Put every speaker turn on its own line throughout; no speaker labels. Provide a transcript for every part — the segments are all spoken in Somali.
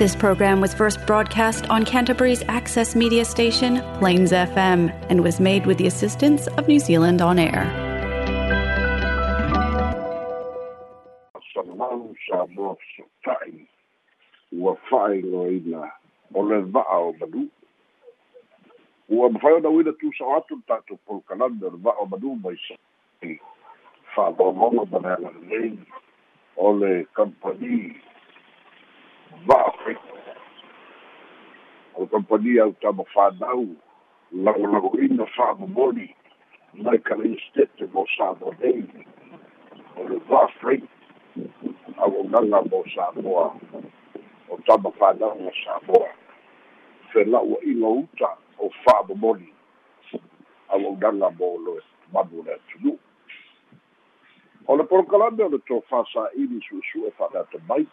This program was first broadcast on Canterbury's access media station, Plains FM, and was made with the assistance of New Zealand On Air.
Salamau sa mo ua ina. Ua sa atu tātou polkalanda o le vaa o manu mai sa whaadongonga mana ala lei o le kampani vaa whaita. O kampani au tama whanau lango lango ina whaamamoni mai kala istete mo sa mo nei o le vaa whaita auaunaga mo samoa o tama fanauga samoa fela'ua'iga uta o fa'amomoli auaunaga mo loe manu le atunu'u o le polokalame o le tofasa'ili su'esu'e fa'aleata mai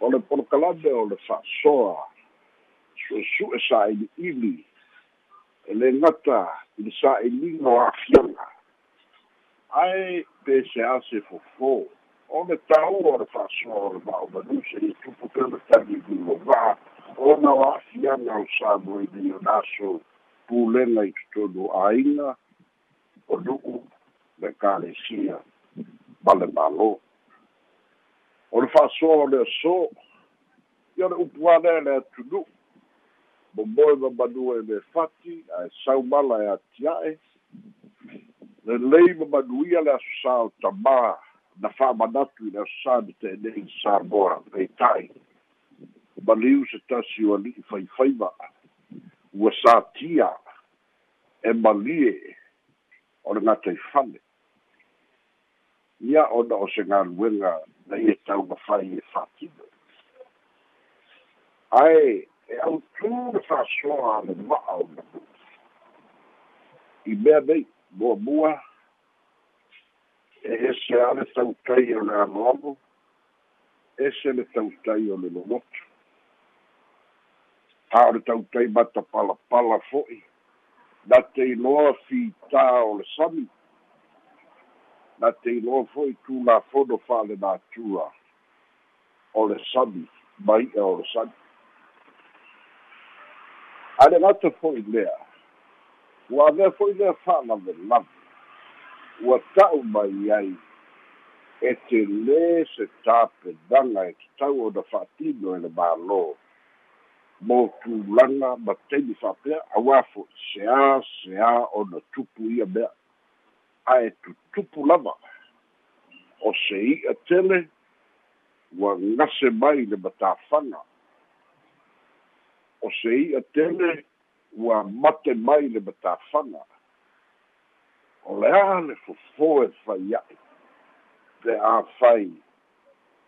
o le polokalame o le fa'asoa su'esu'e sa'ili'ili e le gata i le sa'iliga o afiaga ae pese ase fofō o. Le tau o le fa'asoa o le ma'aumanuse i tupu pele taliluloga'a ona o a'afiaga o samoe lionaso pulega i totonu āiga o nu'u le kalesia ma le mālō fa'asoa le asō ia le upu ale le atunu'u momoe mamanua e le fati ae. Saumala e atia'e lelei mamanuia le asosā o tamā na fa'amanatu i le asosā na te'enei samoa peita'i ma liu se tasi o ali'i faifaiva ua satia e malie o le gata i fale ia ona o se galuega na ia taumafai e fa'atino ae e autū le fa'asoa le va'a o le i mea nei muamua e ese a le tautai o le agoago ese le tautai o le lomoto a o le tautai matapalapala fo'i na te iloa fitā o le sami na te iloa fo'i tulafono fa'alenatua o le sami mai'a o le sami a le gata fo'i lea. Ua avea fo'i lea fa'alavelave ua ta'u mai ai e te lē se tapenaga e tatau ona fa'atino e le mālō. Mo tulaga ma taimi fa'apea auā fo'i seā seā ona tupu ia mea ae tutupu lava. O se i'a tele ua gase mai le matafaga o se i'a tele ua mate mai le matafaga o le a le fofō e faia'i le a fai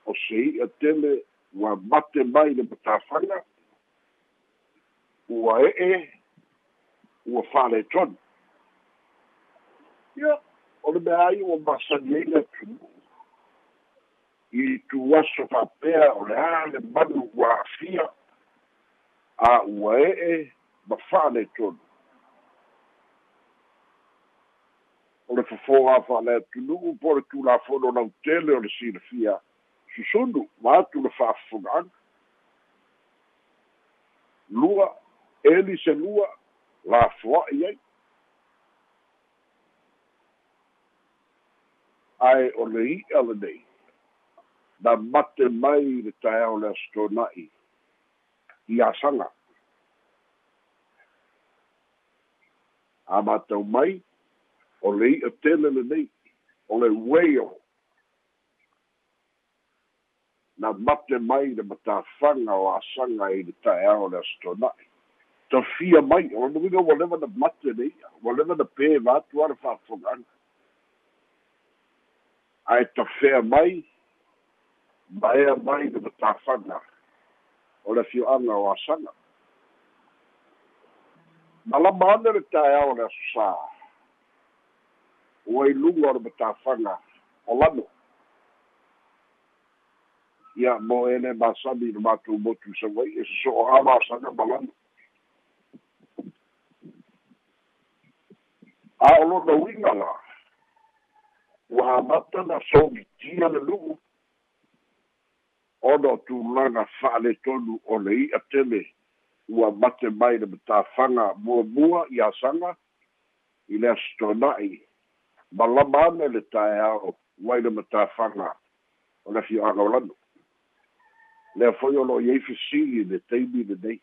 o se i'a tele ua mate mai le matafaga ua e'e ua fa'aletonu ia o le mea ai ua masani ai le atunu'u i tuaso fa'apea o le a le manu ua afia a ua e'e ma fa'aletonu o le fofōga fa'ale atunu'u po le tulafono lautele o le silafia susunu ma atu le fa'afoga'aga lua eli se lua lafoa'i ai ae o le i'a lenei na mate mai le taeao le asotona'i i asaga a matau mai o le i'a tele lenei o le ueo na mate mai le matafaga o asaga i le taeao le asotona'i tafia mai o le ua leva na mate le ia ua leva na pē vatu a ae tafea mai ma ea mai le matafaga o le fio'aga o asaga ma lama ane le taeao le asosā ua iluga o le matafaga o lano. Ia mo e le masani le matou motu sauai e soso'oga asaga ma lano. A o lona uiga ua amata na somitia le lu'u ono tulaga fa'aletonu o le i'a tele. Ua mate mai le matafaga muamua i asaga i le asitona'i ma lama ana le taeao uai le matafaga o le afio'aga o lano lea foi o lo'o iai fesili le taimi lenei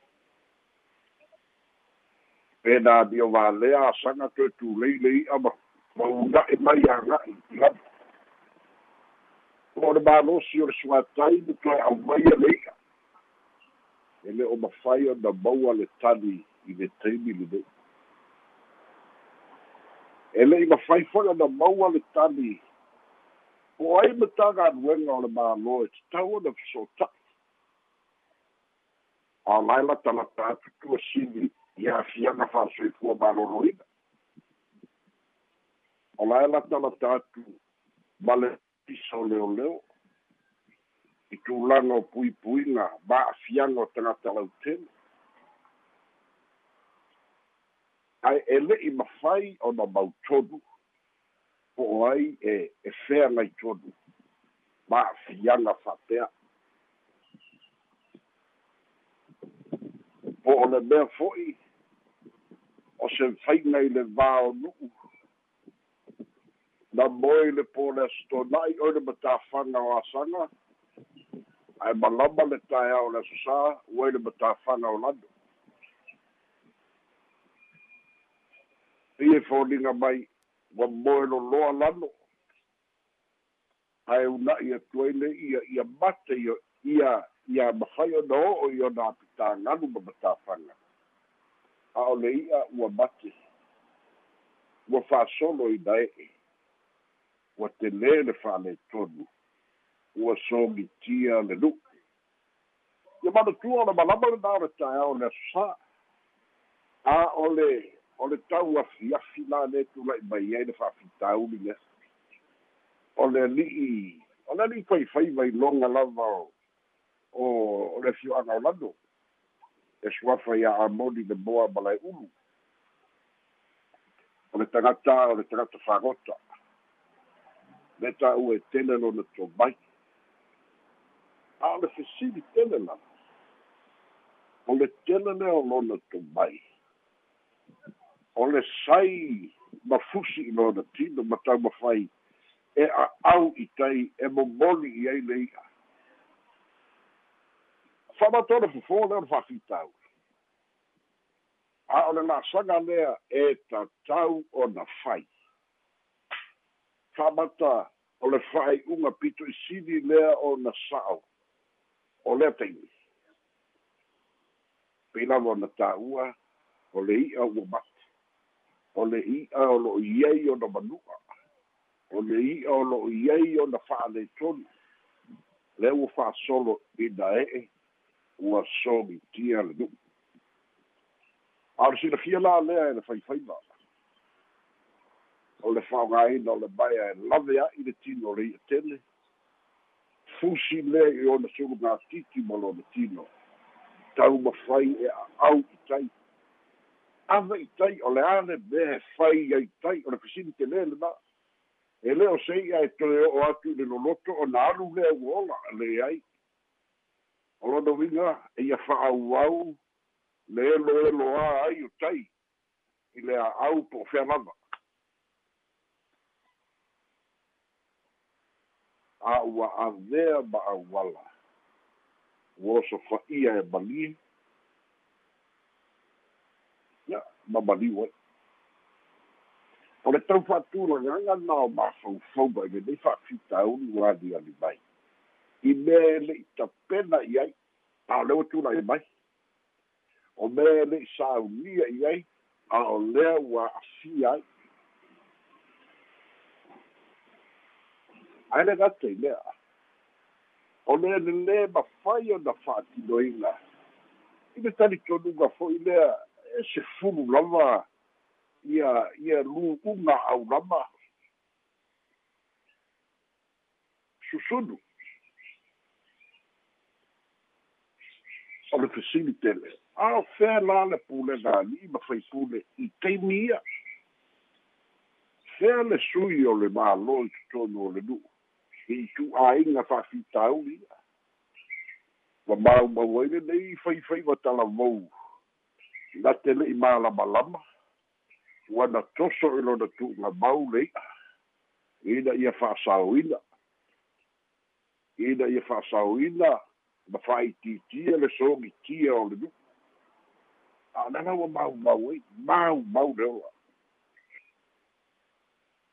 pena ni o valea asaga toe tulei le i'a ma mauna'i mai aga'i i lana o le malosi o le suatai le toe aumaia le i'a e le o mafai ona maua le tali i le taimi lenei e le'i mafai foi ona maua le tali o ai ma tagaluega o le mālo e tatau ona feso'ota'i alae latalata atu tuasili ia afiaga fa'asoifua malōlōina o lae latalata atu ma le pisa o leoleo i tulaga o puipuiga ma'afiaga o tagata lautele ae e le'i mafai ona po o ai e e fea gai tonu ma'afiaga fa'apea po o le mea fo'i o se faiga i le vaonu'u na moe le po le asotona'i o le matafaga o asaga ae malama le taeao le asosā ua i le matafaga o lano ia foliga mai ua moe loloa lano. Ae una'i atu ai le ia ia mate ia ia ia mafai ona o'o i ona apitagalu ma matafaga a o le i'a ua mate. Ua fa'asolo ina e'e ua telē le fa'aletonu ua sogitia le nu'u ia manatua ona malama lenā o le taeao le asosā a o le o le tau afiafi la le tula'i mai ai le fa'afitauli lea o le ali'i o le ali'i faifai vailoga lava o o le fio'aga o lano. E suafa ia amoni le moa ma lae ulu. O le tagata o le tagata fagota le ta'u e tele lona tomai a o le fesili tele lana o le tele lea o lona tomai o le sai mafusi i lona tino ma tau mafai e a'au i tai e momoli i ai le i'a. Fa'amatona fofō lea ona fa'afitau a o le la'asaga lea e tatau ona fai fa'amata o le fa'ai'uga pito i lea ona sa'o. O lea taimi pei lava ona tā'ua o le i'a ua mate o le i'a o lo'o iai ona manu'a. O le i'a o lo'o iai ona fa'aletonu lea ua fa'asolo ina e'e ua sogitia le nu'u. A o le silafia la lea e le faifaiva o le fa'aogāina o le mai e lave a'i le tino o le i'a tele fusi lea i ona sulugatiti ma lona tino tau mafai e a'au i tai ava i tai o le ale mea fai ai tai o le fesili telē lenā e lē o seia e toe o'o atu i le loloto ona alu lea ua ola leai o lona uiga e ia fa'auau le eloelo ā ai o tai i le a'au po o fea lava a ua avea ma auala ua oso fa'ia e malie ma maliu ai o le tau fa'atulagaga na o mafaufau ma i lenei fa'afitauli ua aliali mai i mea e le'i tapena i ai a o le ua tula'i mai o mea e le'i saunia i ai a o lea ua a'afia ai ae le gata i lea o lea lelē mafai ona fa'atinoiga i le talitonuga fo'i lea e se fulu lava ia ia lu'uga aulama susunu. O le fesili tele. A o fea la le pulega ali'i ma faipule i taimi ia fea le sui o le mālo i totonu o le nu'u i tu'āiga fa'afitauli ia ua maumau ai lenei faifai ua talamou na te le'i malamalama ua na toso i lona tu'uga mau le'i'a ina ia fa'asaoina ina ia fa'asaoina ma fa'aitiitia le sogitia o le nu'u a'alaga ua maumau ai maumau le ola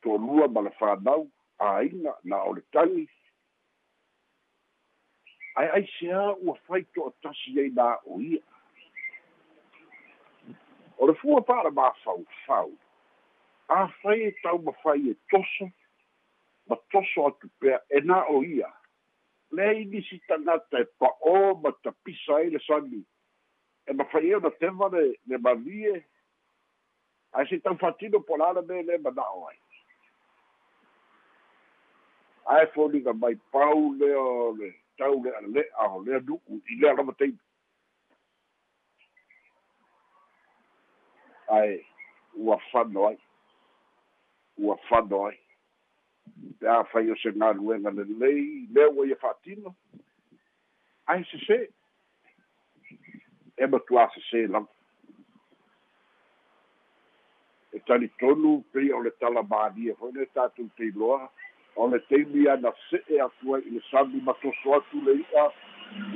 to'olua ma le fanau āiga na o le tagi ae aisea ua fai to'atasi ai na a'o ia. O le fua pa'a le mafaufau afai e tau mafai e toso ma toso atu pea e na o ia. Lea inisi tagata e pa'ō ma tapisa ai le sani. E mafai ea ona teva le le malie ae se taufatino polana me le mana'o ai ae foliga mai pau lea o le tau le ale'a o lea nu'u i lea lava taimi ae ua fano ai. Ua fano ai. Pe a fai o se galuega lelei lea ua ia fa'atino ae sesē e matuā sesē lava e talitonu peia o le talamalia foi le tatou teiloa o le taimi ana se'e atu ai i le sami matoso atu le i'a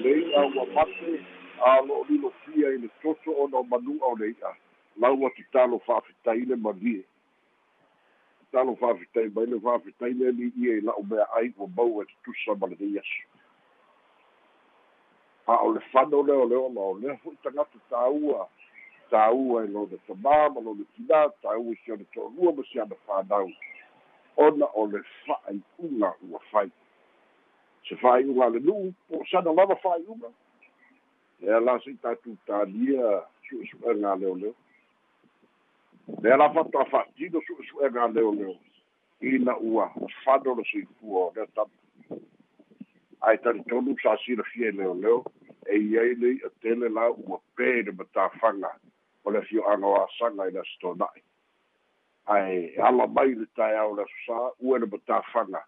le i'a ua mate a lo'o lilofia i le toto ona o manu'a o le i'a lau atu talo fa'afitai le malie talo fa'afitai mai le fa'afitai le li'ia i la'u mea ai ua mau e tutusa ma lenei aso a o le fano leoleo ma o lea fo'i tagata tāua. Tāua e lona tamā ma lona tinā tāua i siona to'alua ma siana fanau ona o le fa'ai'uga ua fai se fa'ai'uga a le nu'u po sana lava fa'ai'uga lea la se'i tatou talia su'esu'ega leoleo lea la fato'a fa'atino su'esu'ega leoleo ina ua fano le soifua o lea tama ae talitonu sa silafia i leoleo e iai i'a tele la ua pē le matafaga o le fio'aga o asaga i le asitona'i ae ala mai le taeao le asosā ua le matafaga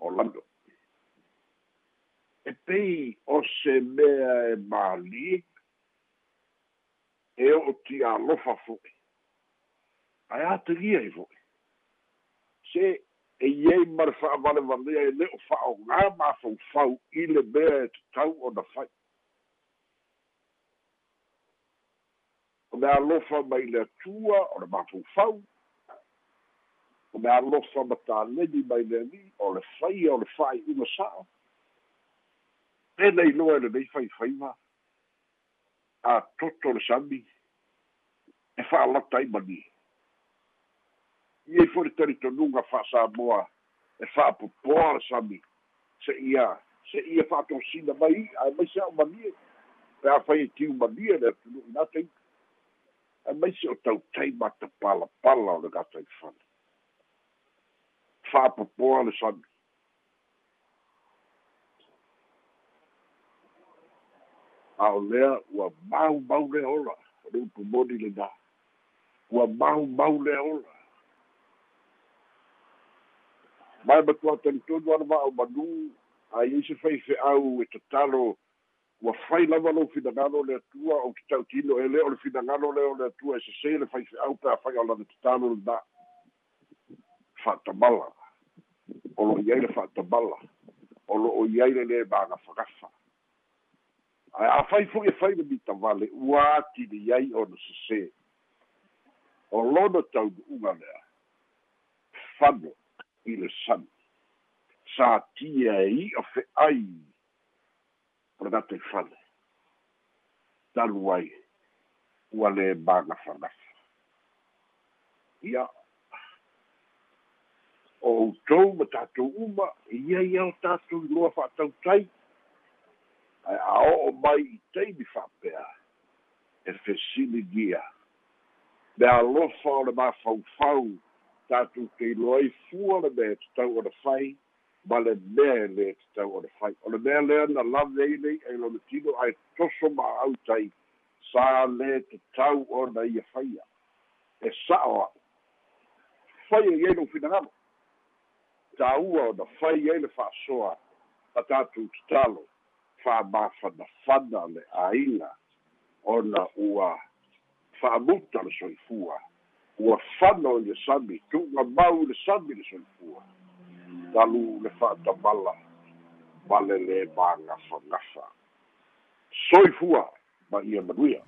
o lano e pei o se mea e mālie e o'o tialofa fo'i. Ae atagia i fo'i. Se e iai ma le fa'avalevalea e lē o fa'aogā mafaufau i le mea e tatau ona fai o me alofa mai le atua o le mafaufau o me alofa ma tāleni mai le ali o le faia o le fa'ai'uga sa'o pena iloa e lenei faifaiva a toto le sami e fa'alata ai manie iai fo'i le talitonuga fa'asamoa e fa'apopoa le sami. Se ia se ia fa'atosina mai ae mai se a'o manie. Pe a fai e tiu manie le atunu'i na teipa e maisi o tautai matapalapala o le gata i fale fa'apopoa le sami a o lea ua mau mau lea ola o le lenā ua mau mau lea ola. Mae matua talitonu ana va'o manū a iai se fai fe'au e tatalo ua fai lava lou finagalo le atua o ki tautino e lē o le finagalo lea o le atua e sesē le faife'au pe afai o lana tatalo lenā fa'atamala o lo'o i ai le fa'atamala o lo'o i ai le lē magafagafa ae afai fo'i e fai le mitavale ua atili ai ona sesē o lona taunu'uga lea. Fano i le sani. Sa tia e i'o fe'ai i fale talu ai ua lē magafagafa ia o outou ma tatou uma ia ia o tatou iloa fa'atautai ae a o'o mai i taimi fa'apea e fesiligia me alofa o le mafaufau tatou te iloa ai fua le mea tatau ona fai ma le mea e lē tatau ona fai o le mea lea na lave ai nei ai lona tino ae toso ma'au tai sa lē tatau ona ia faia e sa'o a'u. Fai ai ai lou finagalo tāua ona fai ai le fa'asoa a tatou tatalo fa'amafanafana le āiga ona ua fa'amuta le soifua ua fana o le sami tu'uga mau le sami le soifua talu le fa'atamala ma le lē magafagafa soifua ma ia manuia